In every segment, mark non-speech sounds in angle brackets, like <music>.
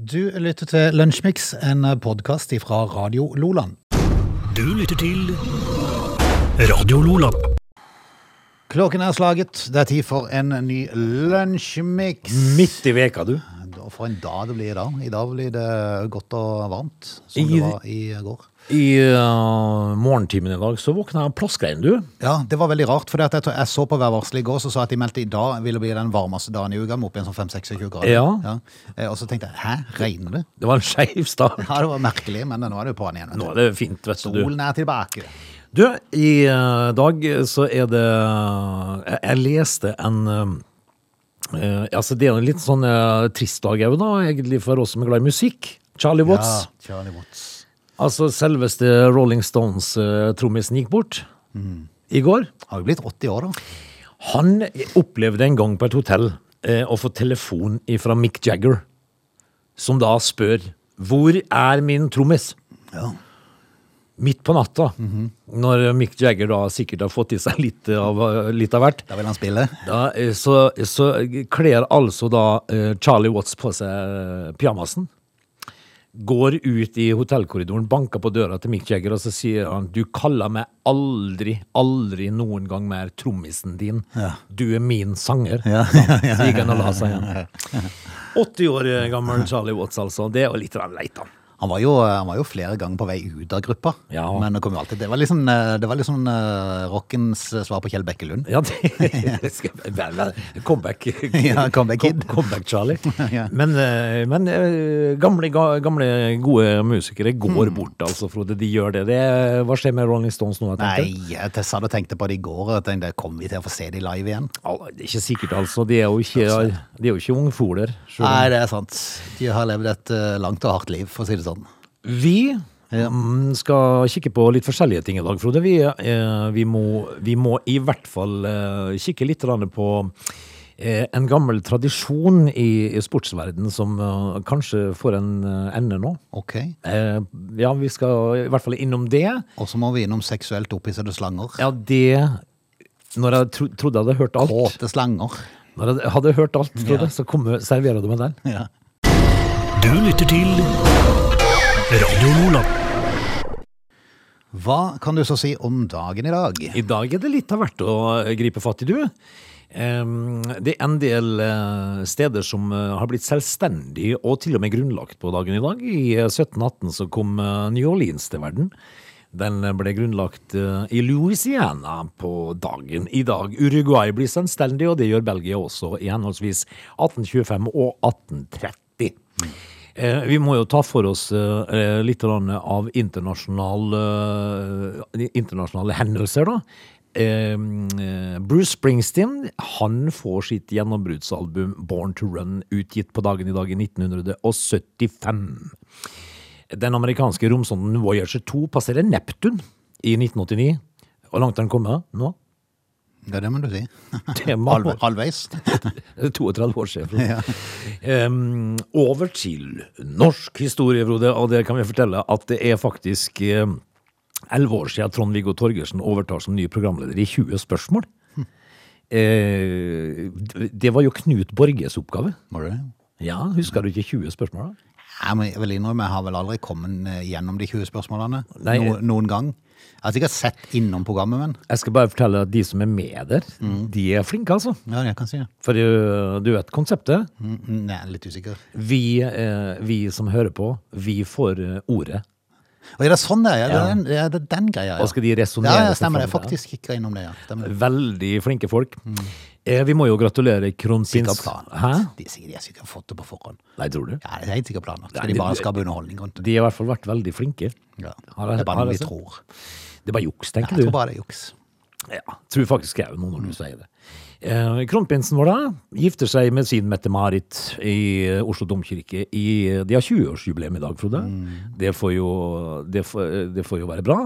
Du lytter til Lunsjmix, en podkast fra Radio Loland. Du lytter til Radio Loland. Klokken er slaget. Det er tid for en ny Lunsjmix. Midt i veka, du. Og For en dag det blir i dag. I dag blir det godt og varmt, som I- det var i går. I uh, morgentimen i dag så våkna jeg plaskrein, du. Ja, det var veldig rart, for jeg, jeg så på værvarselet i går, så sa at de meldte i dag ville bli den varmeste dagen i uka, med opp i en sånn 5-26 grader. Ja. ja. Og så tenkte jeg, hæ, regner det? Det var en skeiv start. Ja, det var merkelig, men nå er det jo på'n igjen. Nå er det fint, vet du. Solen er tilbake. Du, i uh, dag så er det Jeg, jeg leste en uh, uh, Altså, det er en litt sånn uh, trist dag òg, da, egentlig for oss som er glad i musikk. Charlie Watts. Ja, Charlie Watts. Altså selveste Rolling Stones-trommisen gikk bort i går. Har jo blitt 80 år, da. Han opplevde en gang på et hotell eh, å få telefon fra Mick Jagger, som da spør hvor er min trommis? Ja. Midt på natta, når Mick Jagger da sikkert har fått i seg litt av, litt av hvert. Da vil han spille. Da, eh, så, så kler altså da eh, Charlie Watts på seg pyjamasen. Går ut i hotellkorridoren, banker på døra til Mick Jagger, og så sier han Du kaller meg aldri, aldri noen gang mer trommisen din. Ja. Du er min sanger. Ja, ja, Så gikk han og la seg igjen. <laughs> 80 år gammel Charlie Watts, altså. Det er jo litt leit, da. Han var, jo, han var jo flere ganger på vei ut av gruppa. Ja. Men det kom jo alltid Det var liksom, eh, det var liksom uh, rockens svar på Kjell Bekkelund. Ja, det <laughs> skal være Comeback. <laughs> Ja, comeback kid. Comeback Charlie. <laughs> Ja. Men, eh, men eh, gamle, gamle, gode musikere går bort, altså, Frode. De gjør det. det. Hva skjer med Rolling Stones nå? jeg tenkte? Nei, jeg sa satt og tenkte på det i går, jeg tenkte kommer vi til å få se de live igjen? Det er ikke sikkert, altså. De er jo ikke, de er jo ikke ungfoler. Nei, det er sant. De har levd et eh, langt og hardt liv, for å si det sånn. Vi mm, skal kikke på litt forskjellige ting i dag, Frode. Vi, eh, vi, må, vi må i hvert fall eh, kikke litt på eh, en gammel tradisjon i, sportsverden som eh, kanskje får en eh, ende nå. Ok. Eh, ja, vi skal i hvert fall innom det. Og så må vi innom seksuelt opphissede slanger. Ja, det Når jeg trodde jeg hadde hørt alt, Kåte slanger. når jeg hadde hørt alt, Frode, så kom, serverer du meg den. Ja. Du lytter til Radio Nordland. Hva kan du så si om dagen i dag? I dag er det litt av hvert å gripe fatt i, du. Det er en del eh, steder som eh, har blitt selvstendige og til og med grunnlagt på dagen i dag. I eh, 1718 så kom eh, New Orleans til verden. Den ble grunnlagt eh, i Louisiana på dagen i dag. Uruguay blir selvstendig, og det gjør Belgia også i henholdsvis 1825 og 1830. Eh, Vi må jo ta for oss eh, litt av internasjonal, eh, internasjonale hendelser, da. Eh, eh, Bruce Springsteen han får sitt gjennombruddsalbum Born to Run utgitt på dagen i dag i 1975. Den amerikanske romsonden Voyager 2 passerer Neptun i 1989. Hvor langt har den kommet nå? Ja, det må du si. Det man må Halv, halvveis. Det er 32 år siden. Ja. Um, over til norsk historie, Frode, og der kan vi fortelle at det er faktisk elleve 11 år siden Trond-Viggo Torgersen overtar som ny programleder i 20 spørsmål. Eh, det var jo Knut Borges oppgave. Var det? Ja, husker du ikke 20 spørsmål? da? Jeg vel innrømme, jeg har vel aldri kommet eh, gjennom de 20 spørsmålene. Nei, no, noen gang. Jeg har sikkert sett innom programmet, men Jeg skal bare fortelle at de som er med der, de er flinke, altså. ja, jeg kan si det. For du, du vet konseptet. Mm, mm, Nei, litt usikker. Vi, eh, vi som hører på, vi får eh, ordet. Og er det sånn det er? Ja, det er den, det er den greia, ja. Og skal de resonnere Ja, ja, stemmer det. Faktisk kikka innom det, ja. Veldig flinke folk. Eh, vi må jo gratulere kronprins Sikkert planlagt. De sier de har sikkert fått det på forhånd. Nei, tror du? Ja, det er helt sikkert planlagt. Nei, de de bare skape underholdning rundt det? De har i hvert fall vært veldig flinke. Ja. Har Det er bare har noe jeg vi sett? tror. Det er bare juks, tenker Jeg du? tror bare det er juks. Ja, tror faktisk jeg nå når du sier det. Eh, kronprinsen vår da, gifter seg med sin Mette-Marit i eh, Oslo domkirke. I, eh, de har 20-årsjubileum i dag, Frode. Det, får jo, det, får, det får jo være bra.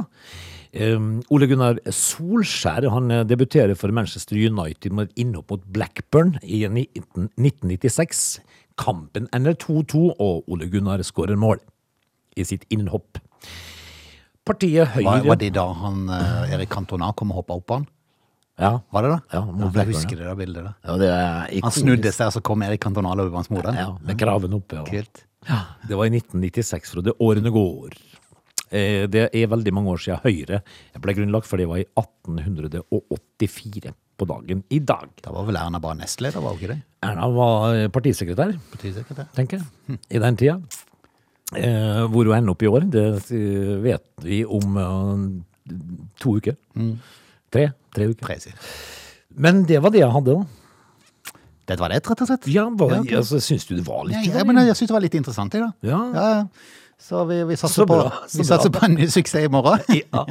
Um, Ole Gunnar Solskjær han eh, debuterer for Manchester United med innhopp mot Blackburn i 19, 1996. Kampen ender 2-2, og Ole Gunnar skårer mål i sitt innhopp. Partiet Høyre Var, var det da han eh, Erik Cantona kom og hoppa opp på han? Ja, Var det da? Ja, ja, jeg husker det da bildet da. ja det er Han snudde seg, og så kom Erik Cantona over hans mor. Ja, med kraven oppe. Og, Kult. Det var i 1996, Frode. Årene går. Eh, Det er veldig mange år siden Høyre ble grunnlagt, for det var i 1884 på dagen i dag. Da var vel Erna bare nestleder, var hun ikke det? Erna var eh, partisekretær, Partisekretær. tenker jeg, i den tida. Eh, hvor hun ender opp i år, det vet vi om to uker. Tre? Tre uker. Men det var det jeg hadde, da. Det var det, rett og slett? Ja, Ja, okay. altså, Syns du det var litt Ja, ja, men jeg syns det var litt interessant, jeg, da. Ja. Ja, ja. Så vi, vi Så satser, på, så vi satser på en ny suksess i morgen. <laughs> Ja.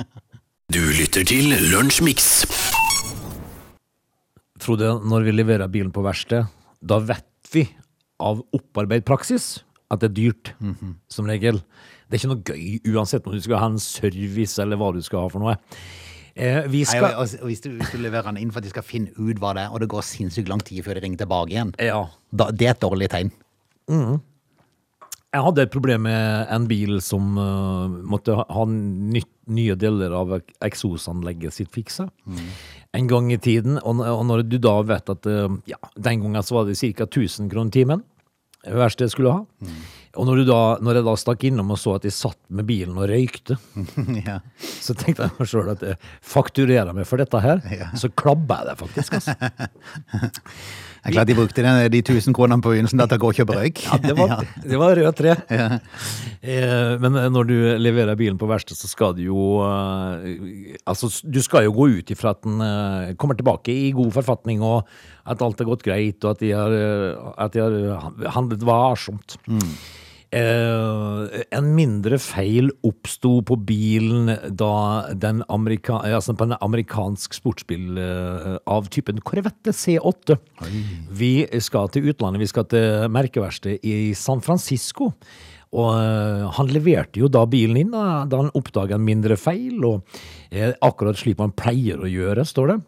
Du lytter til Lunsjmix. Frode, når vi leverer bilen på verksted, da vet vi av opparbeidet praksis at det er dyrt, som regel. Det er ikke noe gøy uansett om du skal ha en service eller hva du skal ha for noe. Eh, vi Nei, skal... og, og hvis, du, hvis du leverer den inn for at de skal finne ut hva det er, og det går sinnssykt lang tid før de ringer tilbake igjen, Ja. da, det er et dårlig tegn. Jeg hadde et problem med en bil som uh, måtte ha- ha nytt, nye deler av ek- eksosanlegget sitt fiksa. En gang i tiden, og, og når du da vet at uh, ja, den gangen så var det ca. 1000 kroner timen verste jeg skulle ha. Og når, du da, når jeg da stakk innom og så at de satt med bilen og røykte, <laughs> ja. så tenkte jeg meg sjøl at jeg fakturerer meg for dette her, Ja. så klabber jeg det faktisk. Altså. <laughs> Det er klart de brukte den, de 1000 kronene på begynnelsen til å gå og kjøpe røyk. Ja, det var, <laughs> det var rødt tre. Eh, men når du leverer bilen på verksted, så skal du jo eh, Altså, du skal jo gå ut ifra at den eh, kommer tilbake i god forfatning, og at alt har gått greit, og at de har, eh, at de har handlet varsomt. Eh, en mindre feil oppsto på bilen da den amerika, altså på en amerikansk sportsbil eh, av typen Corvette C8. Vi skal til utlandet, vi skal til merkeverkstedet i San Francisco. Og eh, han leverte jo da bilen inn da, da han oppdaga en mindre feil, og eh, akkurat slik man pleier å gjøre, står det.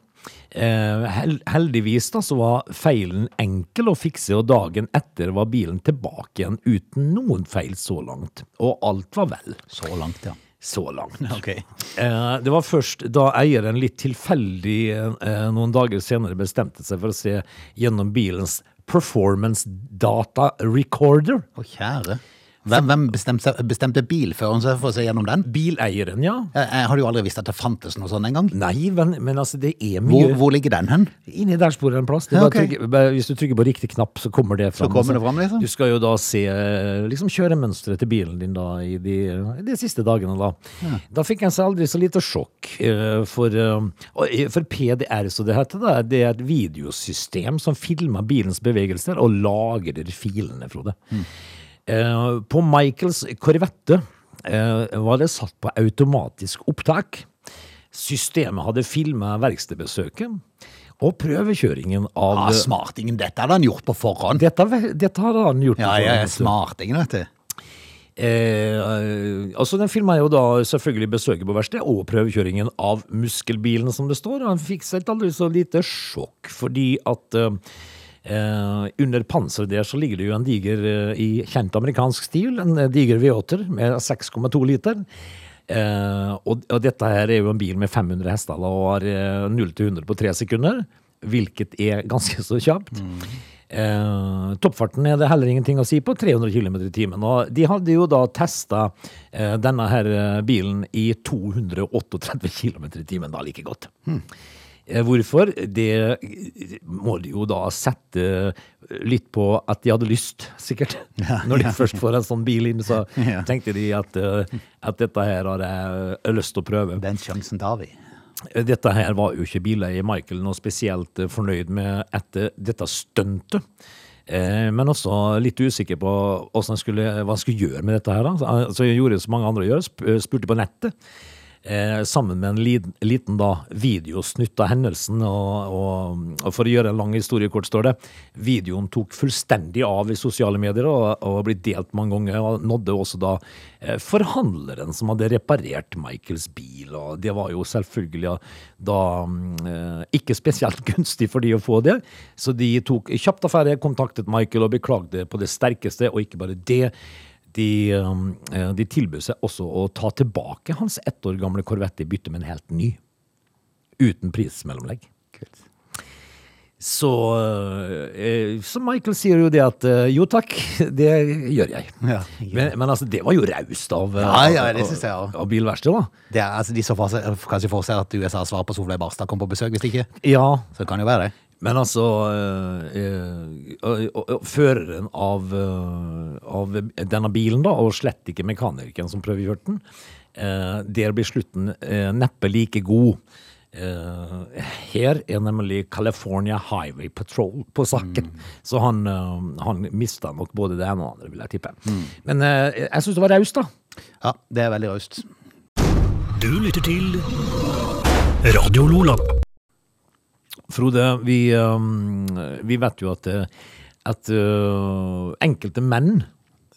Eh, hel heldigvis da så var feilen enkel å fikse, og dagen etter var bilen tilbake igjen uten noen feil så langt. Og alt var vel Så langt, ja. så langt. <laughs> Ok. Eh, det var først da eieren litt tilfeldig eh, noen dager senere bestemte seg for å se gjennom bilens performance data recorder. Å, kjære. Hvem, hvem bestemte, bestemte bilføreren seg for å se gjennom den? Bileieren, ja. Jeg, jeg hadde jo aldri visst at det fantes noe sånt engang. Nei, men, men altså, det er mye hvor ligger den hen? Inni der sporet en plass. Det Ja, okay. trykker, hvis du trykker på riktig knapp, så kommer det fram. Så kommer det fram, liksom? Du skal jo da se eh, liksom kjøremønsteret til bilen din da i de, de siste dagene. Da Da fikk jeg seg aldri så lite sjokk. eh, For, eh, eh, for PDR, så det heter, da, det er et videosystem som filmer bilens bevegelser og lagrer filene, Frode. Eh, På Michaels Corvette eh, var det satt på automatisk opptak. Systemet hadde filma verkstedbesøket og prøvekjøringen av ja, smartingen, dette hadde han gjort på forhånd. dette, dette hadde han gjort. Ja, på ja, ja, smartingen, vet du. Eh, eh, altså Den filma jo da selvfølgelig besøket på verkstedet og prøvekjøringen av muskelbilen, som det står. Og han fikk seg et aldri så lite sjokk, fordi at eh, eh, under panseret der så ligger det jo en diger, eh, i kjent amerikansk stil, en eh, diger V8-er med 6,2 liter. Eh, og, og dette her er jo en bil med 500 hester og har eh, 0 til 100 på tre sekunder, hvilket er ganske så kjapt. Eh, toppfarten er det heller ingenting å si på, 300 km i timen. Og de hadde jo da testa eh, denne her eh, bilen i 238 km i timen, da like godt. Eh, Hvorfor? Det eh, må de jo da sette litt på at de hadde lyst, sikkert. <laughs> Når de først får en sånn bil inn, så <laughs> Ja. tenkte de at, eh, at dette her har jeg eh, lyst til å prøve. Den sjansen tar vi. Dette her var jo ikke bileier Michael noe spesielt eh, fornøyd med etter dette stuntet. Eh, men også litt usikker på han skulle, hva han skulle gjøre med dette her. Da. Så, eh, så jeg gjorde som mange andre gjør, spurte på nettet. Eh, sammen med en liten, da, videosnutt av hendelsen. Og, og, og for å gjøre en lang historie kort, står det. Videoen tok fullstendig av i sosiale medier og, og blitt delt mange ganger. Og nådde også da eh, forhandleren som hadde reparert Michaels bil. Og det var jo selvfølgelig da eh, ikke spesielt <laughs> gunstig for de å få det. Så de tok kjapt affære, kontaktet Michael og beklagde på det sterkeste, og ikke bare det. De, um, eh, de tilbød seg også å ta tilbake hans ett år gamle Corvette i bytte med en helt ny. Uten prismellomlegg. så, eh, så Michael sier jo det at eh, jo takk, <laughs> det gjør jeg. Ja, Men, men altså, det var jo raust av, eh, Ja, ja, av- også. av bilverkstedet, da. Det altså, de så for seg, kanskje for seg at USAs svar på Solveig Barstad kom på besøk, hvis ikke. Ja, Så det kan jo være det. Men altså eh, eh, Føreren av, eh, av denne bilen, da, og slett ikke mekanikeren som prøvekjørte den, eh, der blir slutten neppe like god. Eh, her er nemlig California Highway Patrol på saken, så han, han mista nok både det ene og det andre, vil jeg tippe. Men eh, jeg syns det var raust, da. Ja, det er veldig raust. Du lytter til Radio Lola. Frode, vi, um, vi vet jo at, at uh, enkelte menn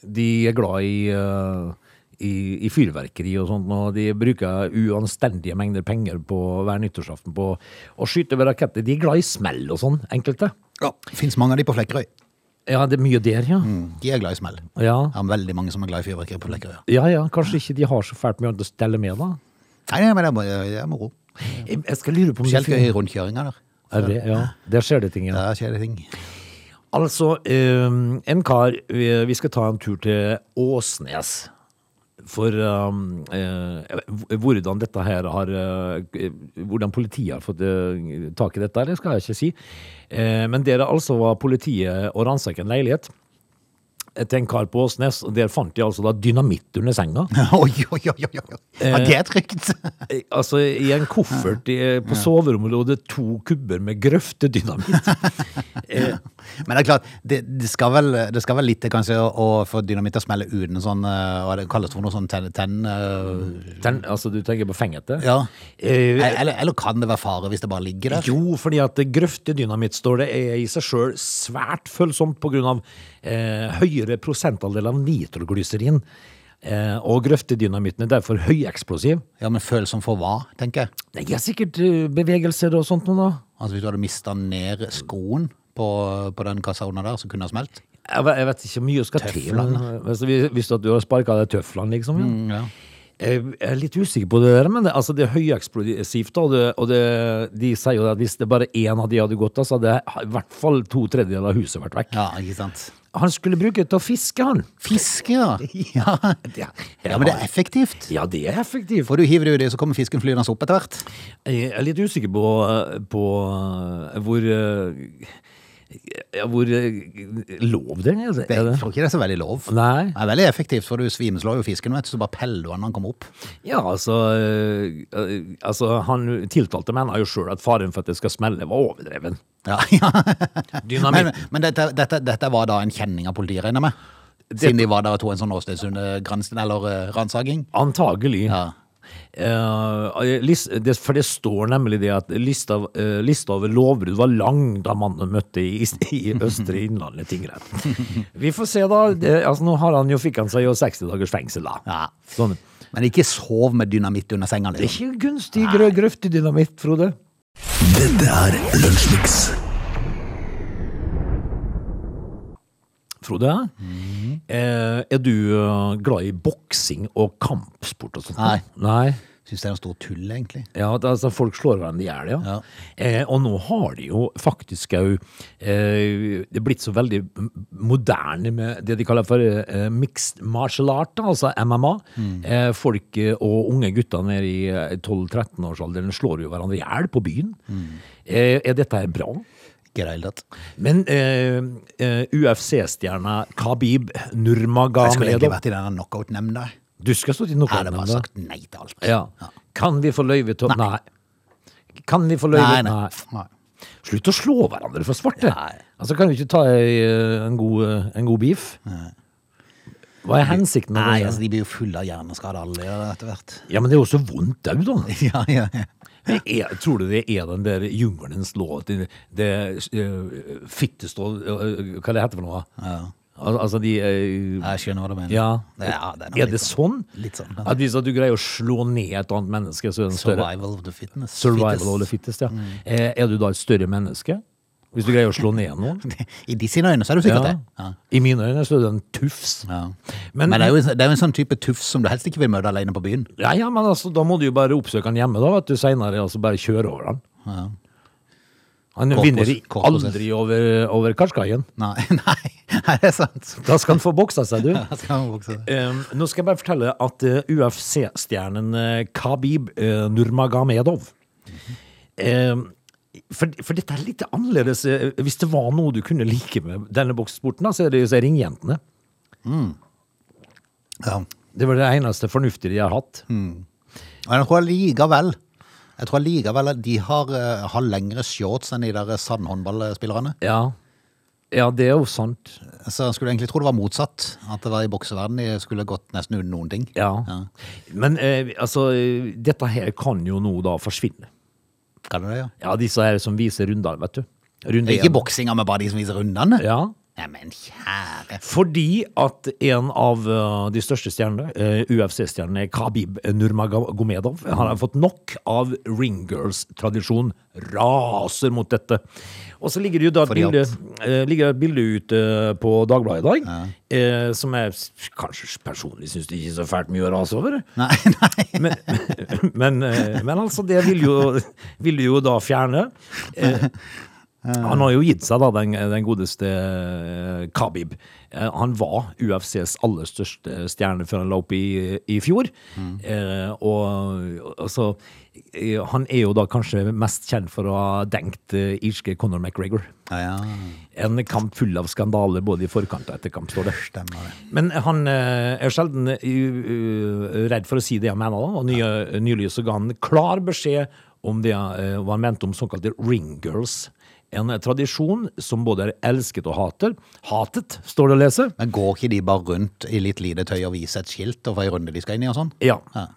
de er glad i, uh, i, i fyrverkeri og sånt, og de bruker uanstendige mengder penger på hver nyttårsaften på å skyte ved raketter. De er glad i smell og sånn, enkelte. Ja. Fins mange av de på Flekkerøy. Ja, det er mye der, ja. De er glad i smell. Ja, er veldig mange som er glad i fyrverkeri på Flekkerøy. Ja. ja, ja kanskje ikke de har så fælt mye å stelle med, da. Nei, nei, men det er, det er moro. Jeg, jeg skal lure på om Spesielt det gøy i rundkjøringa der. Er det, ja. Der skjer det ting, ja. Der skjer det ting. Altså, um, en kar vi, vi skal ta en tur til Åsnes. For um, eh, hvordan dette her har eh, Hvordan politiet har fått eh, tak i dette, det skal jeg ikke si. Eh, men der altså var politiet og ransaket en leilighet til en kar på Åsnes, og der fant de altså da dynamitt under senga. <laughs> Oi, oi, oi, oi. Ja, det er trygt. Eh, Altså, I en koffert i, på soverommet lå det to kubber med grøftedynamitt. eh, <laughs> Men det er klart, det, det, skal, vel, det skal vel litt til kanskje å, å få dynamitt til å smelle uten sånn eh, Hva det kalles for noe sånn tenn... tenn eh, ten, altså, du tenker på fengete? ja. Eh, Eller, eller kan det være fare hvis det bare ligger der? Jo, fordi at grøftedynamitt står det er i seg sjøl svært følsomt på grunn Eh, høyere prosentandel av nitroglyserin. Eh, og grøftedynamitten er derfor høyeksplosiv. Ja, men følsom for hva, tenker jeg. Det er sikkert eh, bevegelser og sånt noe, da. Altså Hvis du hadde mista ned skoen på, på den kassa under der, så kunne ha smelt? Jeg vet, jeg vet ikke mye skal til. Hvis, hvis du har sparka deg tøflene, liksom. Ja. Mm, ja. Jeg er litt usikker på det der, men det, altså det er høyeksplosivt. Og, det, og det, de sier jo at hvis det bare én av de hadde gått, så hadde i hvert fall to tredjedeler av huset vært vekk. ja, ikke sant. Han skulle bruke det til å fiske, han. Fiske, <laughs> ja. ja. Ja, men det er effektivt. Ja, det er effektivt. For du hiver det uti, så kommer fisken flyende opp etter hvert. Jeg er litt usikker på, på hvor ja, Hvor lov det er. Det, jeg tror ikke det er så veldig lov. Nei. Det er veldig effektivt, for du svimeslår jo fisken, vet du, så bare peller du han når han kommer opp. Ja, altså, øh, altså Han tiltalte mener jo sjøl at faren for at det skal smelle, var overdreven. Ja, <laughs> ja. Men, men dette, dette, dette var da en kjenning av politiet, regner jeg med? Siden de var der og tok en sånn åstedsgransking eller uh, ransaking? Antagelig. Ja. Eh, for det står nemlig det at lista, eh, lista over lovbrudd var lang da mannen møtte i, i Østre Innlandet tingrett. <laughs> Vi får se, da. Det, altså, nå har han jo, fikk han seg jo 60 dagers fengsel, da. ja. Sånn. Men ikke sov med dynamitt under senga. Det er Liksom. ikke gunstig i grøftedynamitt, Frode. Dette er Lunsjmix. Frode, eh, er du eh, glad i boksing og kampsport og sånt? Nei. Nei. Syns det er noe stort tull, egentlig. Ja, det, altså folk slår hverandre i hjel, ja. Ja. Eh, og nå har de jo faktisk òg eh, Det er blitt så veldig moderne med det de kaller for eh, mixed martial art, altså MMA. Eh, folk eh, og unge gutter nede i eh, 12-13-årsalderen slår jo hverandre i hjel på byen. Eh, er dette bra? Ikke i det hele tatt. Men eh, eh, UFC-stjerna Khabib Jeg skulle Nurmagomedov egentlig vært i denne knockout-nemnda. Du skal stå til Jeg hadde bare sagt nei til alt. Ja. Kan vi få løyve til Nei. Kan vi få løyve Nei, nei. nei. Slutt å slå hverandre for svarte. Nei. Altså, kan vi ikke ta ei, eh, en god, eh, en god beef? Hva er hensikten med Nei, det? altså, de blir jo fulle av hjerneskade alle gjør det etter hvert. Ja, men det er jo så vondt òg, da. <laughs> Ja, ja, ja. Er, tror du det er den der jungelens lov? Det, det uh, fittest uh, eh, Hva det heter for noe? Ja. Al altså de uh, Jeg skjønner hva du mener. Ja. Ja, det er er det litt sånn? Litt sånn. At hvis at du greier å slå ned et annet menneske, så er den større Survival of the fitness. Survival of the Fittest. ja. Eh, Er du da et større menneske? Hvis du greier å slå ned noen? <laughs> I de sine øyne så er du sikkert det. Ja. I mine øyne så er du en tufs. Ja. Men, Men det er, jo, det er jo en sånn type tufs som du helst ikke vil møte alene på byen. ja, ja, men altså, da må du jo bare oppsøke han hjemme, da, vet du, seinere, altså bare kjøre over han. Han Kort vinner kort aldri over, over Karskaien. Nei, <laughs> nei, nei, det er sant. Da skal han få boksa seg, du. <laughs> Ja, skal han boksa seg. Um, nå skal jeg bare fortelle at uh, UFC-stjernen uh, Khabib uh, Nurmagomedov um, for, for dette er litt annerledes. eh, Hvis det var noe du kunne like med denne bokssporten, da, så er det så ringjentene. Ja. Det var det eneste fornuftige de har hatt. Men jeg tror likevel Jeg tror likevel at de har, eh, har lengre shorts enn de der sandhåndballspillerne. Ja. ja, det er jo sant. Så jeg skulle egentlig tro det var motsatt. At det var i bokseverden de skulle gått nesten uten noen ting. Ja. Ja. Men eh, altså, dette her kan jo nå da forsvinne. Kan det ja? Ja, disse her som viser rundene, vet du. Runde ikke én. boksinga men bare de som viser rundene? Ja. Nei, men kjære Fordi at en av eh, de største stjernene, eh, UFC-stjernene Khabib Nurmagomedov, han har fått nok av ringgirls-tradisjon, raser mot dette. Og så ligger det jo da et bilde, eh, ligger et bilde ute på Dagbladet i dag, eh, som jeg kanskje personlig syns det ikke er så fælt mye å rase over. Nei, <laughs> nei. Men, men, men altså, det vil jo, vil jo da fjerne. Eh, han har jo gitt seg, da, den, den godeste eh, Khabib. Eh, Han var UFCs aller største stjerne før han la opp i, i fjor. Eh, og altså eh, Han er jo da kanskje mest kjent for å ha denkt eh, irske Conor McGregor. Ja, ja. En kamp full av skandaler både i forkant og etter kamp, står det. Stemmer. Men han eh, er sjelden redd for å si det han mener, da. og nye, nylig så ga han klar beskjed om det eh, hva han mente om såkalte ringgirls. En tradisjon som både er elsket og hater. Hatet, står det å lese. Men går ikke de bare rundt i litt lite tøy og viser et skilt og hva runde de skal inn i og sånn? Ja. Ja.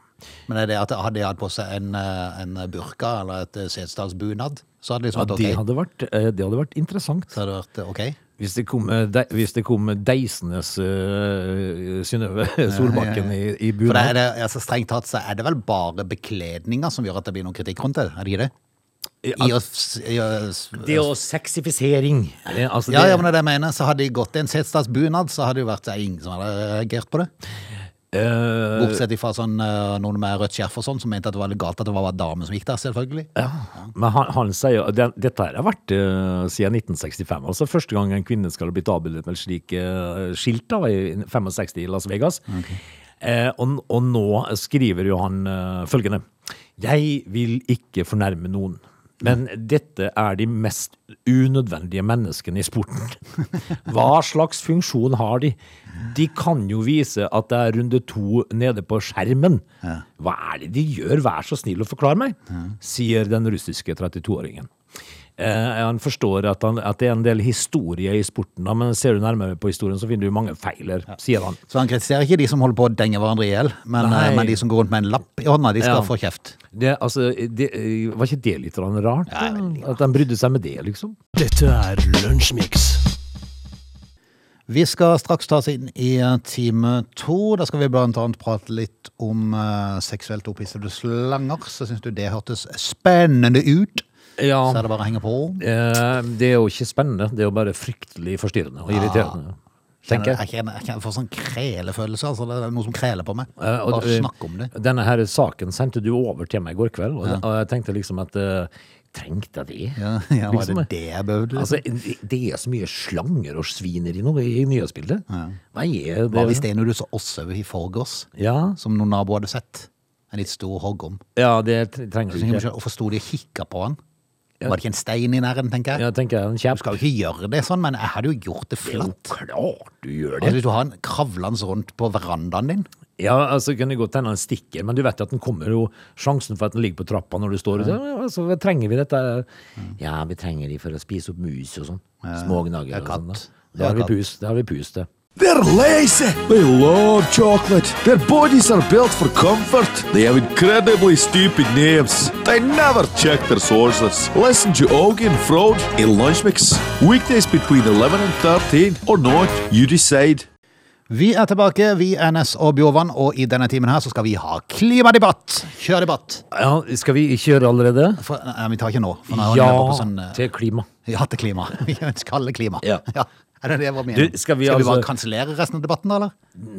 Men er det at hadde de hatt på seg en, eh, en burka eller et eh, setesdalsbunad, så hadde de ja liksom vært det, hadde vært, eh, det hadde vært interessant. Så hadde det vært ok. Hvis det kom, de, hvis det kom Deisnes uh, Synnøve Solbakken i, i For det bunad. er det, altså Strengt tatt så er det vel bare bekledninga som gjør at det blir noen kritikk rundt det? Er det ikke det? I å, og sexifisering. eh, Altså ja, ja, men det er det jeg mener. Så hadde de gått i en setesdagsbunad, så hadde det jo vært er ingen som hadde reagert på det. Uh, Bortsett fra sånn, eh, noen med rødt skjerf og sånn, som mente at det var litt galt at det var damer som gikk der, selvfølgelig. Men han, han sier det, Dette her har vært uh, siden 1965. Altså Første gang en kvinne skal ha blitt avbildet med et slikt uh, skilt da, i 65 i Las Vegas. Eh, og, og nå skriver jo han eh, følgende. Jeg vil ikke fornærme noen. Men dette er de mest unødvendige menneskene i sporten. <laughs> Hva slags funksjon har de? De kan jo vise at det er runde to nede på skjermen. Hva er det de gjør? Vær så snill å forklare meg, sier den russiske 32-åringen. Eh, han forstår at, han, at det er en del historie i sporten, da, men ser du nærmere på historien, så finner du mange feiler, sier han. Så han kritiserer ikke de som holder på å denge hverandre i hjel, men, eh, men de som går rundt med en lapp i hånda, de skal Ja. få kjeft. Det, altså, det, var ikke det litt rart? Ja? At han brydde seg med det, liksom? Dette er Lunsjmix. Vi skal straks ta oss inn i eh, time to. Da skal vi annet prate litt om eh, seksuelt opphissede slanger. Så syns du det hørtes spennende ut? Ja. Så er det bare å henge på. Eh, det er jo ikke spennende, det er jo bare fryktelig forstyrrende og irriterende. Ja. Jeg jeg. jeg kjenner, får sånn krelefølelse. Altså, det er noe som kreler på meg. Bare og- snakk om det. Denne her saken sendte du over til meg i går kveld, og, Ja. og jeg tenkte liksom at uh, Trengte jeg det? Ja, ja, var Liksom, det det jeg behøvde? Altså, det er så mye slanger og svineri nå i nyhetsbildet. Hva er det? Hva hvis det er noe du så også i forgårs, Ja, som noen naboer hadde sett? En litt stor hoggorm. ja, det trenger du ikke. meg selv, Hvorfor sto de og kikka på han? Var det ikke en stein i nærheten, tenker jeg? Ja, tenker jeg, en Du skal jo ikke gjøre det sånn, men jeg hadde jo gjort det Jo, flatt. klart du gjør Altså, det. hvis du har en kravlende rundt på verandaen din Ja, altså kan det godt hende han stikker, men du vet at den kommer jo Sjansen for at den ligger på trappa når du står ute. Ja, altså, trenger vi dette? Ja, vi trenger de for å spise opp mus og sånn. Smågnager gnagere og sånn. da. Det har vi pus, det har vi pus til. They're lazy. They love chocolate. Their bodies are built for comfort. They have incredibly stupid names. They never check their sources. Listen to Augie and Frode in Lunch Mix. Weekdays between 11 and 13 or not, you decide. Vi er tilbake, vi er Ness og Bjorvann, og i denne timen her så skal vi ha klimadebatt. Kjør debatt. Ja, Skal vi kjøre allerede? For, nei, vi tar ikke nå. For nå Ja sånn, eh, til klima. ja til klima. <laughs> Vi ønsker alle klima. Ja. Ja. Er det det jeg var mener? Du, skal vi bare altså- kansellere resten av debatten, da, eller?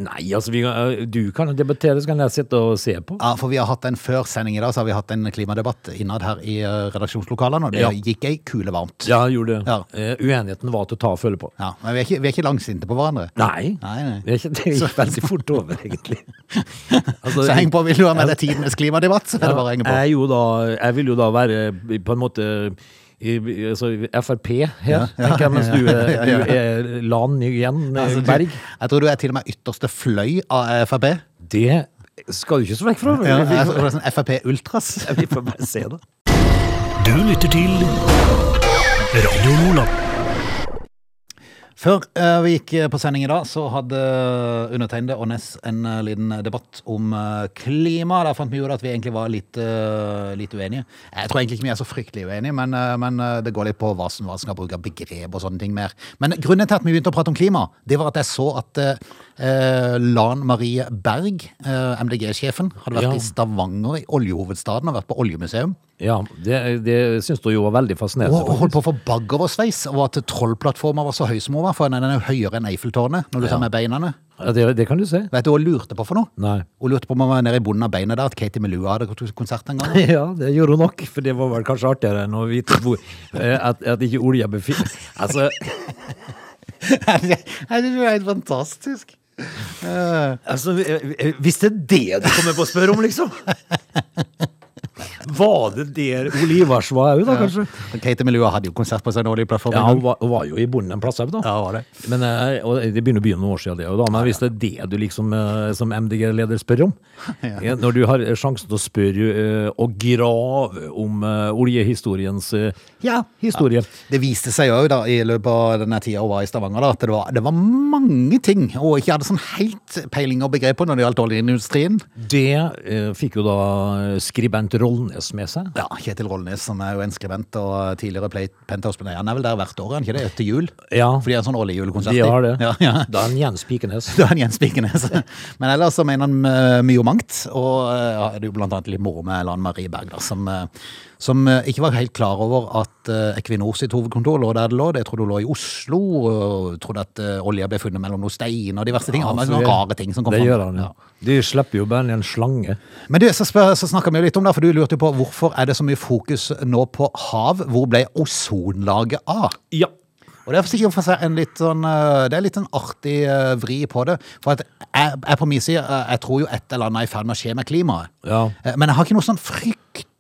Nei, altså, vi, du kan debattere, så kan jeg sitte og se på. Ja, for vi har hatt en før sending i dag, så har vi hatt en klimadebatt innad her i eh, redaksjonslokalene, og det Ja. gikk ei kule varmt. Ja, gjorde det. Ja. Eh, uenigheten var til å ta og føle på. Ja, men vi er ikke, vi er ikke langsinte på hverandre. Nei. Nei, nei. Det, ikke, det gikk veldig fort over, egentlig. <laughs> Altså, Så heng på, vil du ha med deg tidenes klimadebatt, så er det bare å henge på. Jeg, jo da, jeg vil jo da være på en måte i, altså, Frp her, tenker jeg, mens <laughs> du, er- ja, ja. du er LAN igjen, Altså, Berg. Jeg tror du er til og med ytterste fløy av Frp. Det skal du ikke så vekk fra. Ja, jeg, jeg sånn Frp Ultras. vi får bare se det. Du lytter til Radio Nordland. Før eh, vi gikk på sending i dag, så hadde undertegnede og Ness en eh, liten debatt om eh, klima. Der fant vi ut at vi egentlig var litt, eh, litt uenige. Jeg tror egentlig ikke vi er så fryktelig uenige, men, eh, men eh, det går litt på hva som, hva som skal bruke begrep og sånne ting mer. Men grunnen til at vi begynte å prate om klima, det var at jeg så at eh, Lan Marie Berg, eh, MDG-sjefen, hadde vært Ja. i Stavanger, i oljehovedstaden, og vært på oljemuseum. Ja, det, det syns du jo var veldig fascinerende. Og, og holdt på å få bakoversveis, og at trollplattforma var så høy som hun var, for den er jo høyere enn Eiffeltårnet når du tar med beina. Ja, det, det kan du se. Vet du hva hun lurte på for noe? Nei. Hun lurte på om hun var nede i bunnen av beinet der, at Katie Melua hadde gått konsert en gang. <laughs> Ja, det gjorde hun nok, for det var vel kanskje artigere enn å vite hvor, eh, at, at ikke olja befinner <laughs> Altså, <laughs> det er helt fantastisk. Eh, altså eh, Hvis det er det du kommer på å spørre om, liksom? <laughs> Var det der Ole Ivars var òg, da, kanskje? Katie Melua hadde jo konsert på årlige plattform. Ja, hun var, hun var jo i bonden en plass òg, da. Ja, var det. Men, eh, og det begynner å bli noen år siden, det òg, da. Men hvis det er det du liksom eh, som MDG-leder spør om, <laughs> ja, når du har sjansen til å spørre eh, og grave om eh, oljehistoriens eh, ja, historie Det viste seg da i løpet av denne tida hun var i Stavanger, da, at det var, det var mange ting hun ikke hadde sånn helt peiling og begrep på når det gjaldt oljeindustrien. Det eh, fikk jo da skribent Rollnes med seg. Ja, Kjetil Rollnes, som er jo en skribent og tidligere Play Penthouse, men han er vel der hvert år, er han ikke det? Etter jul? Ja, For de har en sånn årlig julekonsert. de har det. Ja, ja. Da er han Jens Pikenes. <laughs> Da er han Jens Pikenes. <laughs> Men ellers så mener han eh, mye og mangt. Og eh, ja, det er jo blant annet litt moro med Lan Marie Berg, da, som, eh, som eh, ikke var helt klar over at eh, Equinor sitt hovedkontor lå der det lå. Det trodde hun lå i Oslo, og trodde at eh, olja ble funnet mellom noen stein og diverse ting. Ja, altså, noen rare ting som kom Det fram. gjør han, ja. De slipper jo bare en slange. Men du, så, spør, så snakker vi litt om det, for du lurte jo på hvorfor er det så mye fokus nå på hav? Hvor ble ozonlaget av? Ja. Og det er sikkert for seg en litt sånn Det er litt en artig eh, vri på det. For at jeg, jeg på min side Jeg tror jo et eller annet er i ferd med å skje med klimaet. Ja. Men jeg har ikke noe sånn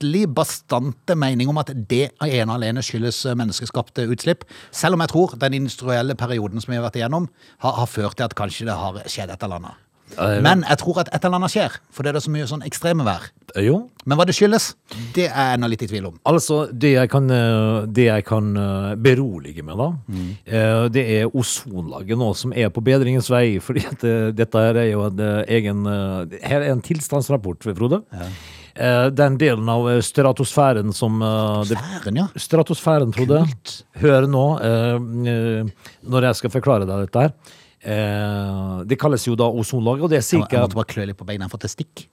fryktelig bastante mening om at det ene og alene skyldes eh, menneskeskapte utslipp. Selv om jeg tror den industrielle perioden som vi har vært igjennom, har, har ført til at kanskje det har skjedd et eller annet. Men jeg tror at et eller annet skjer, for det er det så mye sånn ekstreme vær. Jo. Men hva det skyldes, det er jeg ennå litt i tvil om. Altså, det jeg kan, eh, det jeg kan eh, berolige med, da, mm. det er ozonlaget nå som er på bedringens vei. fordi at eh, dette her er jo en eh, egen eh, Her er en tilstandsrapport, Frode. Eh, Den delen av eh, stratosfæren som Stratosfæren, ja. Stratosfæren, Frode. Hør nå, eh, eh, når jeg skal forklare deg dette her. Eh, det kalles jo da ozonlaget, og det er Jeg, jeg måtte bare klø litt på beina for det stikk.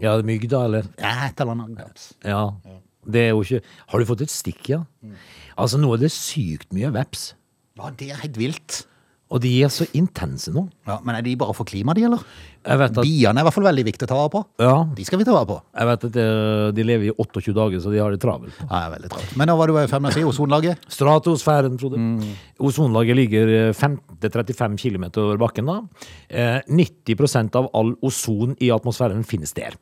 Ja, mygg, da, eller? Ja, et eller annet. Ja. Det er jo ikke Har du fått et stikk, ja? Altså, nå er det sykt mye veps. Ja, det er helt vilt. Og de er så intense nå. Ja, men er de bare for klima, de, eller? At, Biene er i hvert fall veldig viktig å ta vare på. ja, De skal vi ta vare på. jeg vet at eh, de lever i 28 dager, så de har det travelt. Ja, veldig travelt. Men nå var du i ferd med å si ozonlaget. Stratosfæren, Frode. Ozonlaget ligger eh, 15-35 km over bakken. da. Eh, 90% av all ozon i atmosfæren finnes der.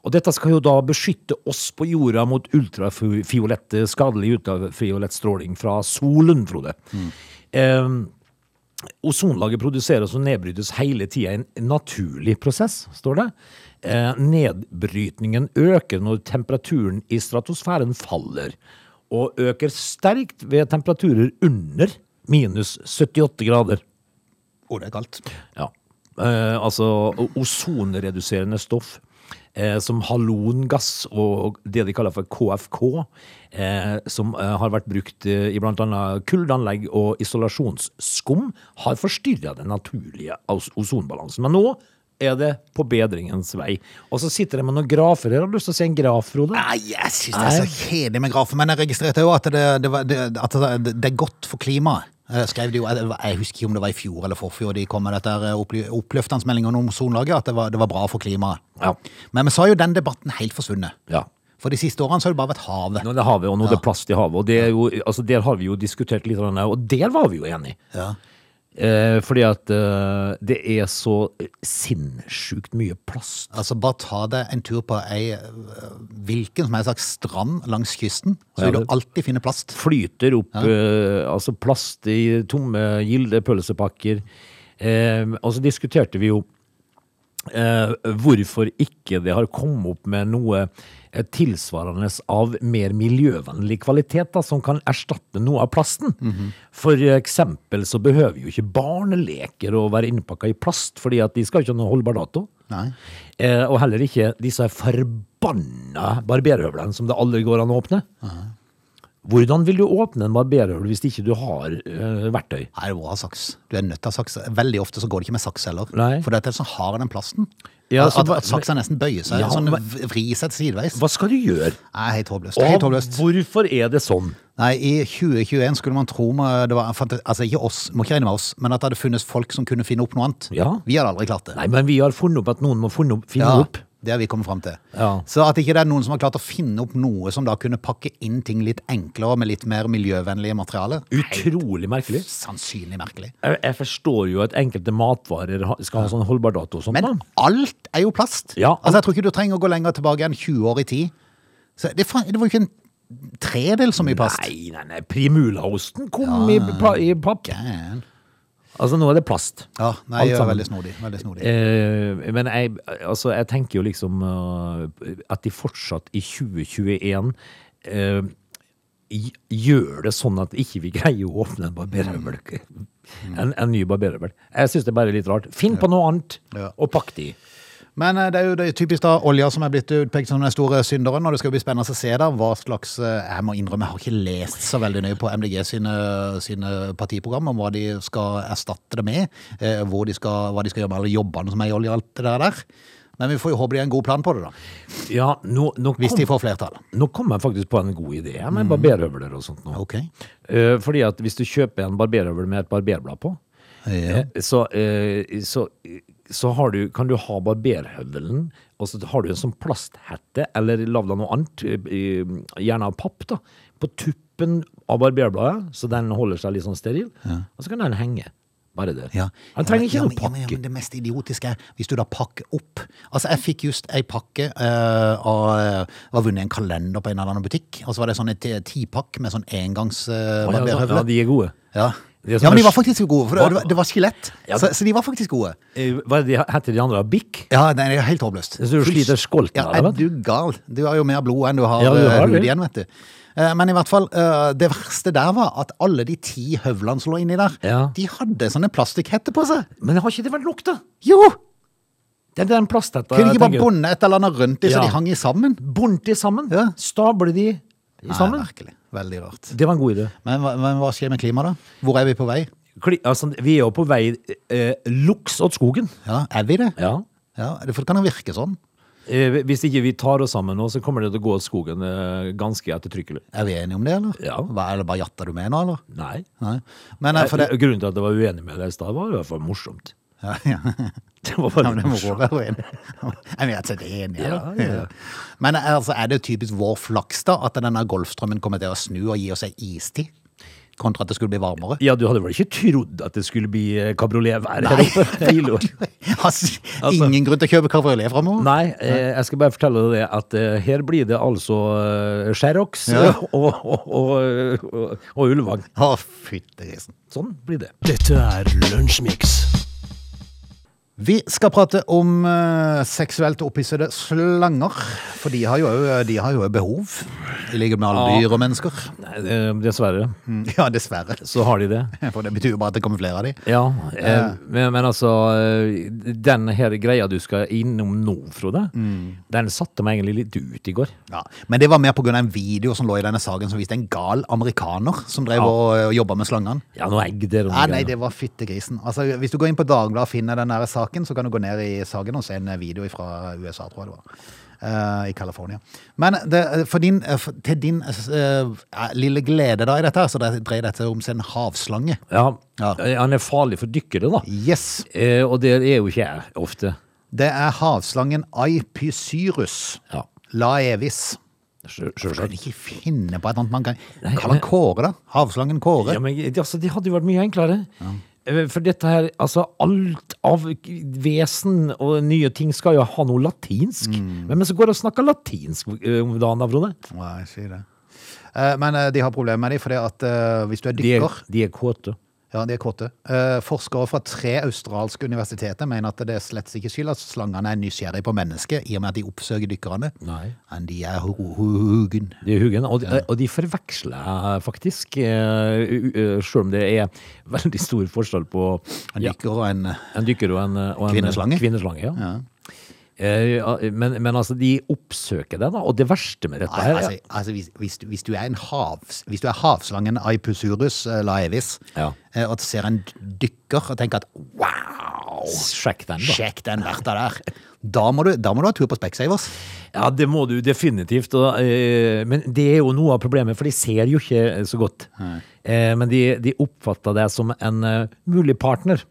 Og dette skal jo da beskytte oss på jorda mot ultrafiolett, eh, skadelig ultrafiolett stråling fra solen, Frode. Eh, ozonlaget produseres og nedbrytes hele tida i en naturlig prosess, står det. Eh, nedbrytningen øker når temperaturen i stratosfæren faller, og øker sterkt ved temperaturer under minus 78 grader. Å, det er kaldt. Ja. Eh, altså ozonreduserende stoff som halongass og det de kaller for KFK, eh, som eh, har vært brukt eh, i blant annet kuldeanlegg og isolasjonsskum, har forstyrra den naturlige ozonbalansen. Men nå er det på bedringens vei. Og så sitter det med noen grafer her. Har du lyst til å se en graf, Frode? Nei, jeg syns det er så kjedelig med grafer. Men jeg registrerte jo at det, det, var- det, at det, det er godt for klimaet. Eh, Skrev de jo, jeg jeg husker ikke om det var i fjor eller forfjor de kom med dette eh, oppløftende meldingen om ozonlaget, at det var, det var bra for klimaet. Ja. Men vi sa jo den debatten helt forsvunnet. ja. For de siste årene så har det bare vært havet. Nå er det havet, og nå er det plast i havet. Og det jo, altså der har vi jo diskutert litt, og der var vi jo enige. Ja. Eh, fordi at eh, det er så sinnssykt mye plast. Altså Bare ta deg en tur på ei eh, hvilken som helst slags strand langs kysten, så Ja, vil det- du alltid finne plast. Flyter opp eh, altså plast i tomme gilde pølsepakker. Eh, og så diskuterte vi jo eh, hvorfor ikke det har kommet opp med noe eh, tilsvarende av mer miljøvennlig kvalitet, da, som kan erstatte noe av plasten. For eksempel så behøver jo ikke barneleker å være innpakka i plast, fordi at de skal ikke ha noe holdbar dato. Nei. Eh, og heller ikke disse forbanna barberhøvlene som det aldri går an å åpne. Hvordan vil du åpne en barberhøvel hvis ikke du har uh, verktøy? Nei, det må ha saks. Du er nødt til å ha saks. Veldig ofte så går det ikke med saks heller. Nei. For dette er sånn hard den plasten. Ja, at, så at, at saksa nesten bøyer seg. Ja, sånn men- vri seg sideveis. Hva skal du gjøre? Nei, helt håpløst. Helt håpløst. hvorfor er det sånn? Nei, I 2021 skulle man tro det var, altså ikke oss, må ikke regne med oss, men at det hadde funnes folk som kunne finne opp noe annet. Ja. Vi hadde aldri klart det. Nei, men vi har funnet opp at noen må finne opp, finne opp. Det har vi kommet fram til. Ja. Så at ikke det er noen som har klart å finne opp noe som da kunne pakke inn ting litt enklere med litt mer miljøvennlige materialer. Utrolig merkelig. Sannsynlig merkelig. Jeg, jeg forstår jo at enkelte matvarer skal ha sånn holdbardato og sånt. Men da. alt er jo plast. Ja, alt. Altså, jeg tror ikke du trenger å gå lenger tilbake enn 20 år i tid. Så det, det var jo ikke en tredel så mye plast. Nei, nei, nei. Primulaosten kom i, pa, i papp. Gæren. Altså, nå er det plast. Ja, nei, jeg er veldig snodig. Veldig snodig. Eh, men jeg, altså, jeg tenker jo liksom uh, at de fortsatt i 2021 uh, gjør det sånn at ikke vi greier å åpne en barberhøvel. En, en ny barberhøvel. Jeg syns det er bare litt rart. Finn på noe annet, Ja. og pakk de. Men eh, det er jo det typisk da olja som er blitt utpekt som den store synderen, og det skal jo bli spennende å se da hva slags eh, Jeg må innrømme, jeg har ikke lest så veldig nøye på MDG sine, sine partiprogram om hva de skal erstatte det med, eh, hvor de skal, hva de skal gjøre med alle jobbene som er i olja og alt det der. Men vi får jo håpe de har en god plan på det, da. Ja, nå, nå, Hvis de får flertall. nå kom jeg faktisk på en god idé med barberhøvler og sånt nå. Okay. Eh, fordi at hvis du kjøper en barberhøvel med et barberblad på, Ja. Eh, Så, eh, så, så har du, kan du ha barberhøvelen, og så har du en sånn plasthette, eller lagd av noe annet, eh, gjerne av papp, da, på tuppen av barberbladet, så den holder seg litt sånn steril, og så kan den henge. Bare det. Ja. Han trenger ikke ja, men- ja, men- ja, men det mest idiotiske er hvis du da pakker opp. Altså, jeg fikk just ei pakke uh, av eh, var vunnet en kalender på en eller annen butikk. Og så var det sånn et eh, tipakk med sånn engangs uh, Å, ja, ja, de er gode. Ja. Ja, men de var faktisk gode, for det, det var, skjelett. Ja. Så, så de var faktisk gode. Eh, Hva de heter de andre? Bikk? Ja, det er helt håpløst. Så du sliter skolten ja, av det, er du? gal? Du har jo mer blod enn du har, Ja, du eh, har hud igjen, vet du. Eh, Men i hvert fall, det verste der var at alle de ti høvlene som lå inni der, Ja. de hadde sånne plastikkhetter på seg. Men har ikke det vært da? Jo! Det er den plasthetta. Kunne de ikke bare bonde et eller annet rundt de, så de hang i sammen? Bundt de sammen? Ja. Stable de sammen? Nei, virkelig. Veldig rart. Det var en god idé. Men, hva- men hva skjer med klimaet, da? Hvor er vi på vei? Kli, altså, vi er jo på vei eh, luks åt skogen. Ja, Er vi det? Ja. Ja, for det kan jo virke sånn. Eh, hvis ikke vi tar oss sammen nå, så kommer det til å gå åt skogen eh, ganske ettertrykkelig. Er vi enige om det, eller? Ja. Hva, eller bare jatter du med nå, eller? Nei. Nei. Men eh, for det Grunnen til at jeg var uenig med deg i stad, var i hvert fall morsomt. ja, <laughs> ja. Det var Ja, men det må være uenig. Jeg vet det er enig, Ja, ja, ja. Men eh, altså, er det typisk vår flaks da, at denne golfstrømmen kommer til å snu og gi oss ei istid? Kontra at det skulle bli varmere? Ja, du hadde vel ikke trodd at det skulle bli eh, kabrioletvær her oppe? Filo. <laughs> <laughs> Altså, ingen grunn til å kjøpe kabriolet framover? Nei, eh, jeg skal bare fortelle deg det at eh, her blir det altså uh, Sherrox Ja. <laughs> og, og, og, og, og Ulvang. Å, fytti grisen. Sånn blir det. Dette er Lunsjmix. Vi skal prate om uh, seksuelt opphissede slanger, for de har jo, de har jo behov, i likhet med alle Ja. dyr og mennesker. Nei, eh, Dessverre Ja, dessverre. så har de det. <laughs> For det betyr jo bare at det kommer flere av de. Ja, eh, men, men altså eh, Den her greia du skal innom nå, Frode, den satte meg egentlig litt ut i går. Ja, Men det var mer pga. en video som lå i denne saken som viste en gal amerikaner som drev Ja. og, og jobba med slangene. Ja, noe egg der Nei, Ja, nei, det var fyttegrisen. Altså, hvis du går inn på Dagbladet og finner den der saken saken, så kan du gå ned i saken og se en video fra USA, tror jeg det var. Uh, I California. Men det, for din, eh, til din uh, lille glede da i dette, så det dreier dette om en havslange. Ja, Ja. Han er farlig for dykkere, da. Yes. Uh, og det er jo ikke jeg ofte. Det er havslangen Aipysyrus Ja, laevis. sjø- Kan sjølsagt. ikke finne på et annet man kan Kall han Kåre, da. Havslangen Kåre. Ja, men altså, det hadde jo vært mye enklere. Eh, For dette her, altså alt av vesen og nye ting skal jo ha noe latinsk. Mm. Hvem er det som går og snakker latinsk eh, om dagen, da, Frode? Nei, sier det. Eh, Men eh, de har problemer med dem, for at eh, hvis du er De er, dykker de er kåte. Ja, de er kåte. Eh, Forskere fra tre australske universiteter mener at det er slett ikke skyld at slangene er nysgjerrige på mennesket, i og med at de oppsøker dykkerne. Nei. Men de er hu- hu- hugen. De er hugen, og, de- og de forveksler faktisk, selv sjøl om det er veldig stor forskjell på En ja, dykker og en en dykker og en, og en Kvinneslange? kvinneslange ja. ja. Eh, men, men altså, de oppsøker det, da. Og det verste med dette her altså, altså hvis, hvis, du, hvis, du er en havs, hvis du er havslangen Aipusurus eh, laevis, Ja. eh, og ser en dykker og tenker at wow, Sjekk den, da. sjekk den verta der, da må du, da må du ha tur på Specsavers. Ja, det må du definitivt. Og, men det er jo noe av problemet, for de ser jo ikke så godt. Eh, men de, de oppfatter det som en mulig partner.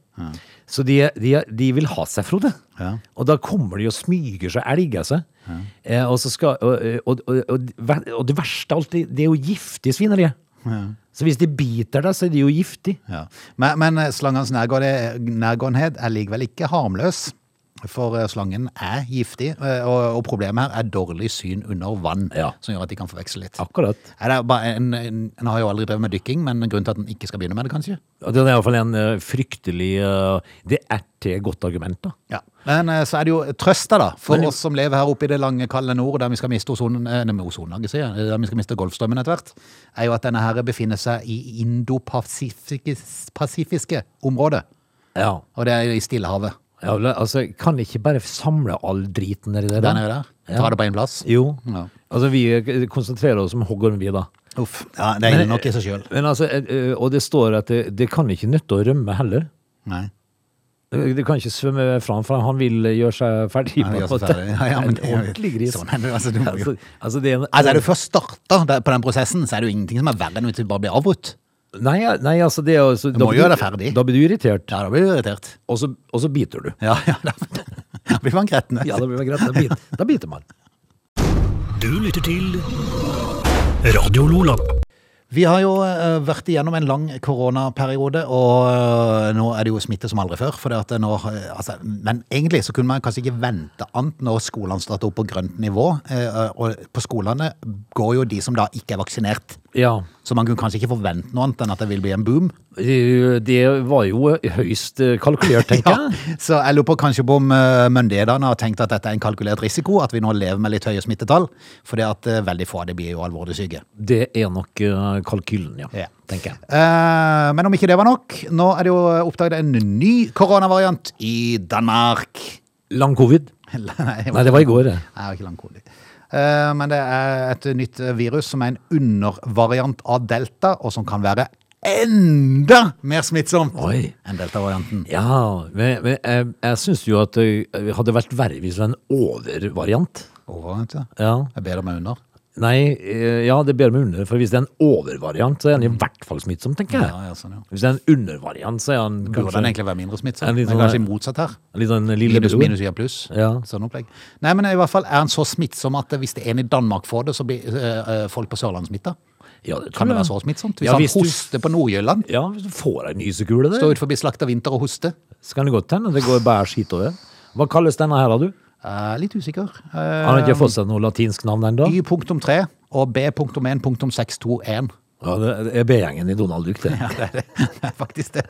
Så de, de, de vil ha seg, Frode. Ja. Og da kommer de og smyger seg, elger seg. Eh, og, så skal, og, og, og, og, det verste av alt, det det er jo giftige svinerier. Ja. Så hvis de biter deg, så er de jo giftige. Ja. Men, men eh, slangens nærgåenhet er likevel ikke harmløs. For eh, slangen er giftig, eh, og, problemet her er dårlig syn under vann, Ja. som gjør at de kan forveksle litt. Akkurat. En, en, en har jo aldri drevet med dykking, men grunnen til at en ikke skal begynne med det, kanskje? Det er iallfall en eh, fryktelig Det er til godt argument, da. Ja. Men så er det jo trøsta, da, for Men- oss som lever her oppe i det lange, kalde nord, der vi skal miste ozon, nei, ozonlaget, sier jeg, der vi skal miste Golfstrømmen etter hvert, er jo at denne her befinner seg i indopasifiske området, Ja. og det er i Stillehavet. Ja, altså, kan ikke bare samle all driten nedi der? da? er nede der. Ta det på én plass. Jo. Ja. Altså, vi eh, konsentrerer oss om hoggorm, vi, da. Uff. Ja, det er ille nok i seg sjøl. Men altså, eh, eh, og det står at det, det kan ikke nytte å rømme heller. Nei. Det kan ikke svømme fram, for han vil gjøre seg ferdig. Han på vil en gjøre seg måte. ferdig. Ja, ja, men det er jo- ordentlig gris. Sånn er det, altså, du må jo- altså, altså, det er en, Altså, er du først starta på den prosessen, så er det jo ingenting som er verre enn hvis du bare blir avbrutt. Nei, nei, altså, det er altså, Du må gjøre det ferdig. Da blir du irritert, Ja, da blir du irritert. og så, og så biter du. Ja, ja, da, da blir man gretten. Ja, da blir greit. Da biter, da biter man. Du lytter til Radio Lola. Vi har jo eh, vært igjennom en lang koronaperiode, og eh, nå er det jo smitte som aldri før. For det at nå, eh, altså, men egentlig så kunne man kanskje ikke vente annet når skolene starter opp på grønt nivå. eh, Og på skolene går jo de som da ikke er vaksinert. Ja. Så man kunne kanskje ikke forvente noe annet enn at det vil bli en boom. Eh, Det var jo høyst eh, kalkulert, <laughs> tenker Ja, jeg. så jeg lurer på kanskje på om eh, myndighetene har tenkt at dette er en kalkulert risiko, at vi nå lever med litt høye smittetall, fordi at eh, veldig få av de blir jo alvorlig syke. Det er nok kalkylen, ja. Ja. Tenker jeg. Eh, men om ikke det var nok, nå er det jo oppdaget en ny koronavariant i Danmark. Lang covid? <laughs> Nei, det var i går, det. Nei, det var ikke lang covid. Eh, men det er et nytt virus som er en undervariant av delta, og som kan være enda mer smittsomt Oi. enn delta-varianten. Ja, men, men jeg, jeg syns jo at det hadde vært verre hvis det var en overvariant. Overvariant, ja. Ja. Det er bedre med under. Nei, eh, ja, det ber med under, for hvis det er en overvariant, så er den i hvert fall smittsom, tenker jeg. Ja, ja, sånn, ja. Hvis det er en undervariant, så er den Burde den egentlig være mindre smittsom? Litt Men sånn- kanskje motsatt her. litt sånn Minus, lillebror. minus, ja, pluss. Ja. Sånn opplegg. Nei, men i hvert fall er den så smittsom at hvis det er en i Danmark får det, så blir eh, folk på Sørlandet smitta. Ja, det tror Kan det være så smittsomt? Hvis Ja, han hoster du- på Nord-Jylland, Ja, hvis du får ei nysekule der, står ut forbi Slakta Vinter og hoster. så kan det godt hende det går bare skit over. Hva kalles denne her, da, du? Eh, litt usikker. Han har ikke fått seg noe latinsk navn ennå? Y.3 og B.1.621. Ja, det er B-gjengen i Donald Duck, det. <laughs> Ja, Det er det. det er faktisk det.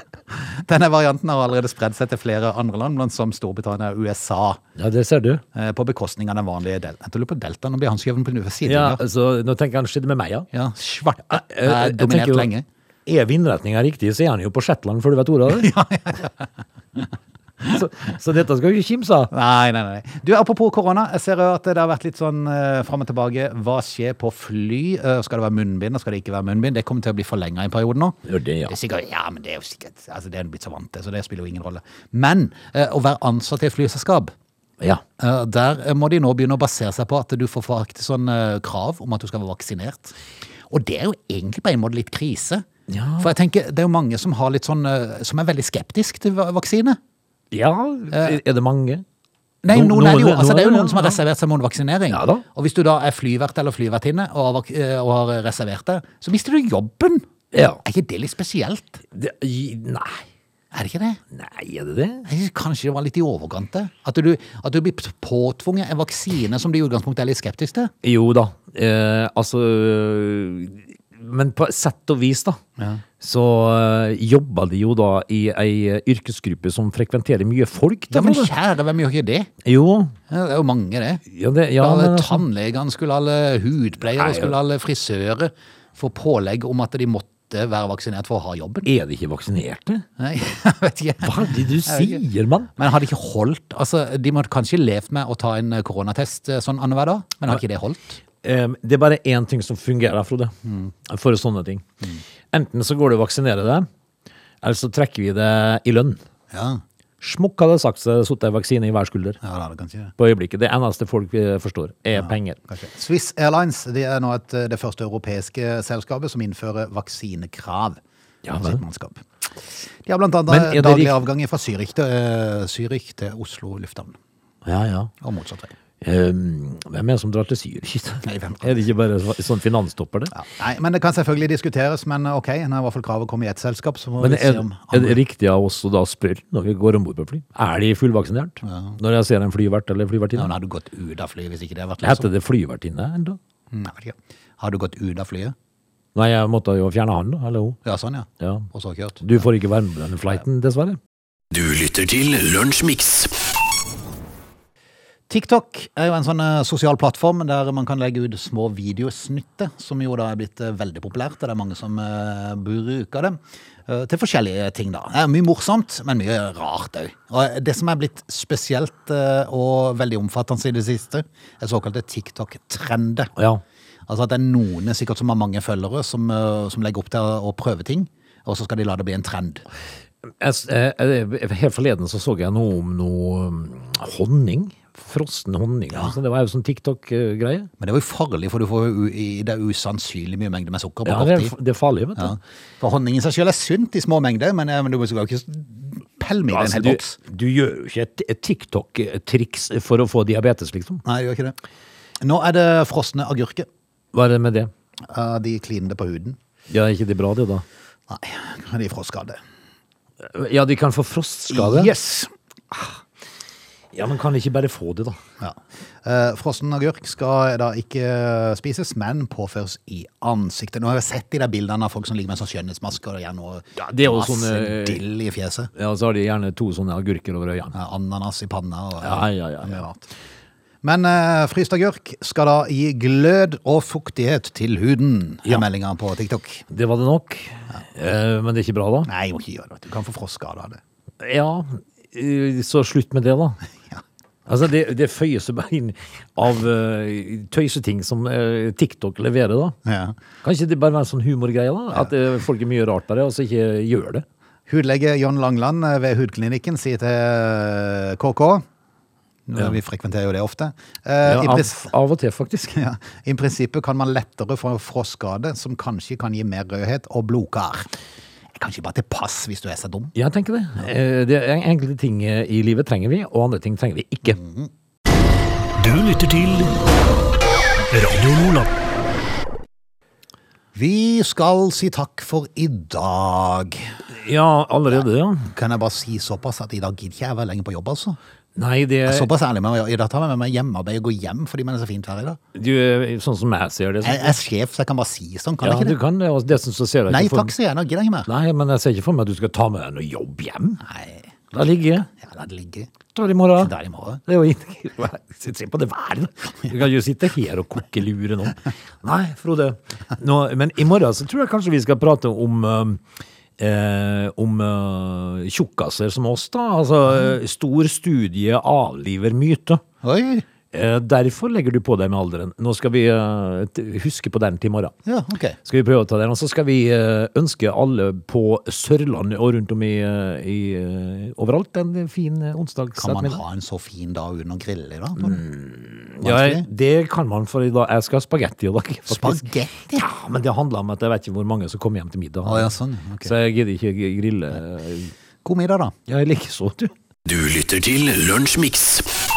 <laughs> Denne varianten har allerede spredd seg til flere andre land, blant som Storbritannia og USA, Ja, det ser du. eh, på bekostning av den vanlige del. Jeg lurer på delta, nå blir han skjøvet på siden. Ja, så altså, nå tenker jeg han skjedde med meg, ja. Ja, svarte Jeg- er jeg tenker dominert jo, lenge. Er vindretninga riktig, så er han jo på Shetland før du vet ordet av det. Så, så dette skal du ikke kimse av. Nei, nei, nei. Du, Apropos korona, jeg ser at det har vært litt sånn uh, fram og tilbake. Hva skjer på fly? Uh, skal det være munnbind, og skal det ikke være munnbind? Det kommer til å bli forlenga en periode nå. Jo, det, ja. Det er sikkert, ja, men det er jo sikkert altså Det er en blitt så vant til, så det spiller jo ingen rolle. Men uh, å være ansatt i et flyselskap Ja. eh, der må de nå begynne å basere seg på at du får faktisk sånn eh, krav om at du skal være vaksinert. Og det er jo egentlig på en måte litt krise. Ja. For jeg tenker, det er jo mange som, har litt sånn, eh, som er veldig skeptisk til vaksine. Ja, er det mange? Nei, noen, noen er det, jo, altså, det er jo noen- som har reservert seg mot vaksinering. Ja. Og hvis du da er flyvert eller flyvertinne og, har eh, og har reservert deg, så mister du jobben. Ja. Er ikke det litt spesielt? Det, nei. Er det ikke det? Nei, er det det? Kanskje det var litt i overkant. det. At du, at du blir påtvunget en vaksine som du i utgangspunktet er litt skeptisk til. Jo da. Eh, altså Men på sett og vis, da, så uh, jobber de jo da i ei eh, yrkesgruppe som frekventerer mye folk. Ja, men kjære, hvem gjør ikke det? Jo. Ja, Det er jo mange, det. Ja, det, ja, alle tannlegene skulle alle hudpleiere, skulle alle frisører få pålegg om at de måtte være vaksinert for å ha jobben. er de ikke vaksinerte? Nei, <laughs> jeg vet ikke. Hva er det du sier, mann? Men har det ikke holdt? Altså, De måtte kanskje levd med å ta en eh, koronatest sånn annenhver dag, men har ikke det holdt? Det er bare én ting som fungerer, Frode, for sånne ting. Enten så går du og vaksinerer deg, eller så trekker vi det i lønn. Ja, Smukk hadde sagt seg satt en vaksine i hver skulder. ja det hadde kanskje. På øyeblikket. Det eneste folk eh, forstår, er penger. Kanskje. Swiss Airlines de er nå et, eh, det første europeiske selskapet som innfører vaksinekrav. Ja vel. sitt mannskap. De har blant annet er det daglige avganger fra Zürich til, eh, Zürich til Oslo lufthavn, Ja, ja. og motsatt vei. Eh, hvem er det som drar til Zürich? <laughs> Er det ikke bare sånn finanstopper, det? Ja. Nei, men Det kan selvfølgelig diskuteres, men ok, når i hvert fall kravet kommer i ett selskap, så må Men vi er, se om er det riktig av oss å da spørre når vi går om bord på fly? Er de fullvaksinert? Når jeg ser en flyvert eller ja, flyvertinne? men Har du gått ut av flyet hvis ikke det har vært Heter det flyvertinne ennå? Nei. Har du gått ut av flyet? Nei, jeg måtte jo fjerne han, da. Eller hun. Ja, sånn ja. Ja. Og så kjørt. Du får ikke være med på denne flighten, dessverre. Du lytter til Lunsjmix. TikTok er jo en sånn eh, sosial plattform der man kan legge ut små videosnutter, som jo da er blitt eh, veldig populært, og det er mange som eh, bruker det. Til forskjellige ting, da. Det er mye morsomt, men mye rart òg. Og det som er blitt spesielt og veldig omfattende i det siste, er såkalte TikTok-trender. Ja. Altså at det er noen sikkert som har mange følgere, som, som legger opp til å prøve ting, og så skal de la det bli en trend. Helt forleden så så jeg noe om noe um, honning. Frossen honning. Altså, det var jo sånn TikTok-greie. Men det var jo farlig, for du får jo i er usannsynlig mye mengde med sukker på Ja, kort det, tid. det er farlig, vet du. Ja. For honning i seg selv er sunt i små mengder, men, eh, men du må jo ikke pelle med i en Altså, hel du, boks. du gjør jo ikke et, et TikTok-triks for å få diabetes, liksom. Nei, jeg gjør ikke det. Nå er det frosne agurker. Hva er det med det? Uh, De kliner det på huden. Ja, er ikke det bra, det, da? Nei, de er frostskade. Ja, de kan få frostskade. Yes! Ja, men kan ikke bare få det, da? Ja. Eh, frossen agurk skal da ikke spises, men påføres i ansiktet. Nå har jeg sett de der bildene av folk som ligger med sånn skjønnhetsmasker og gjerne noe Ja, det er jo masse sånn, eh, dill i fjeset. Ja, så har de gjerne to sånne agurker over øynene. Ja, ananas i panna og Ja, ja, ja, ja. Men uh, fryst agurk skal da gi glød og fuktighet til huden, er Ja. meldinga på TikTok. Det var det nok. Eh, men det er ikke bra, da? Nei, jeg må ikke gjøre det. Du kan få frostskade av det. Ja, eh, så slutt med det, da. <laughs> Altså, det, det føyer seg bare inn av uh, tøyseting som uh, TikTok leverer, da. Ja. Kan ikke det bare være en sånn humorgreie, da? At uh, folk er mye rart bare, og så ikke gjør det? Hudlege John Langland eh, ved Hudklinikken sier til eh, KK Ja. Vi frekventerer jo det ofte. Eh, Ja, av, av og til, faktisk. <laughs> ja, I prinsippet kan man lettere få frostskade, som kanskje kan gi mer rødhet og blodkar. Kanskje bare til pass hvis du er så dum. Jeg tenker det. Eh, det er enkelte ting eh, i livet trenger vi, og andre ting trenger vi ikke. Du lytter til Radio Nordland. Vi skal si takk for i dag. Ja, allerede, ja. Kan jeg bare si såpass at i dag gidder ikke jeg være lenge på jobb, altså. Nei, det Jeg er såpass ærlig med meg. I dag tar jeg med meg hjemmearbeid og går hjem fordi man er så fint vær i dag. du, er sånn som jeg ser det. Jeg er sjef, så jeg kan bare si sånn, kan Ja, jeg ikke det? Du kan det, og dessuten så ser jeg Nei for- takk, sier jeg. Nå gidder jeg ikke mer. Nei, men jeg ser ikke for meg at du skal ta med deg noe jobb hjem. Nei, La ligge. ja, la det ligge. Ta det i morgen. Det er i morgen. Det er jo ikke <laughs> Se på det været. Du kan jo sitte her og koke lure nå. Nei, Frode. Nå, men i morgen så tror jeg kanskje vi skal prate om um, eh, om eh, tjukkaser som oss, da. Altså, mm. stor studie avliver myte. Oi. Eh, derfor legger du på deg med alderen. Nå skal vi eh, huske på den til i morgen. Ja, ok. Skal vi prøve å ta den, og så skal vi eh, ønske alle på Sørlandet og rundt om i, i overalt en fin onsdag. Kan man ha en så fin dag uten å grille i dag? tror? Ja, det kan man, for i jeg skal ha spagetti i dag. Spagetti? Ja, men det handler om at jeg vet ikke hvor mange som kommer hjem til middag. Oh, ja, sånn. okay. Så jeg gidder ikke grille. God middag, da. Jeg liker så, du. Du lytter til Lunsjmix.